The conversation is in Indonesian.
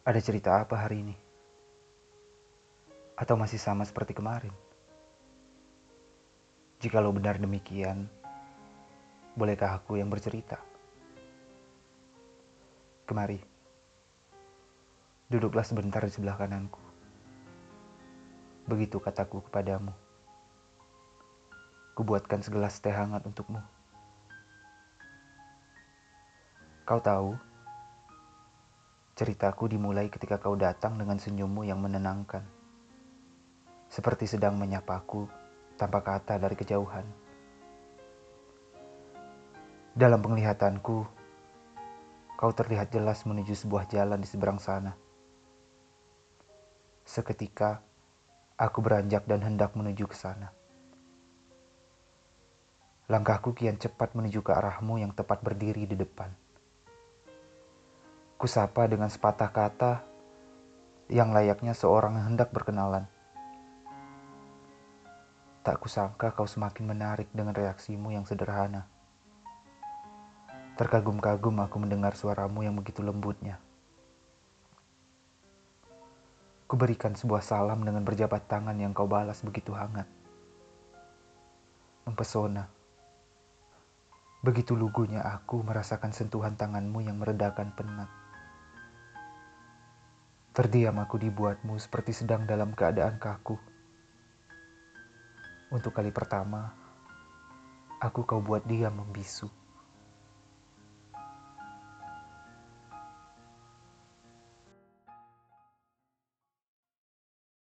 Ada cerita apa hari ini? Atau masih sama seperti kemarin? Jikalau benar demikian, bolehkah aku yang bercerita? Kemari, duduklah sebentar di sebelah kananku. Begitu kataku kepadamu. Kubuatkan segelas teh hangat untukmu. Kau tahu, ceritaku dimulai ketika kau datang dengan senyummu yang menenangkan. Seperti sedang menyapaku tanpa kata dari kejauhan. Dalam penglihatanku, kau terlihat jelas menuju sebuah jalan di seberang sana. Seketika, aku beranjak dan hendak menuju ke sana. Langkahku kian cepat menuju ke arahmu yang tepat berdiri di depan. Kusapa dengan sepatah kata yang layaknya seorang yang hendak berkenalan. Tak kusangka kau semakin menarik dengan reaksimu yang sederhana. Terkagum-kagum aku mendengar suaramu yang begitu lembutnya. Kuberikan sebuah salam dengan berjabat tangan yang kau balas begitu hangat. Mempesona. Begitu lugunya aku merasakan sentuhan tanganmu yang meredakan penat. Terdiam aku dibuatmu seperti sedang dalam keadaan kaku. Untuk kali pertama, aku kau buat diam membisu.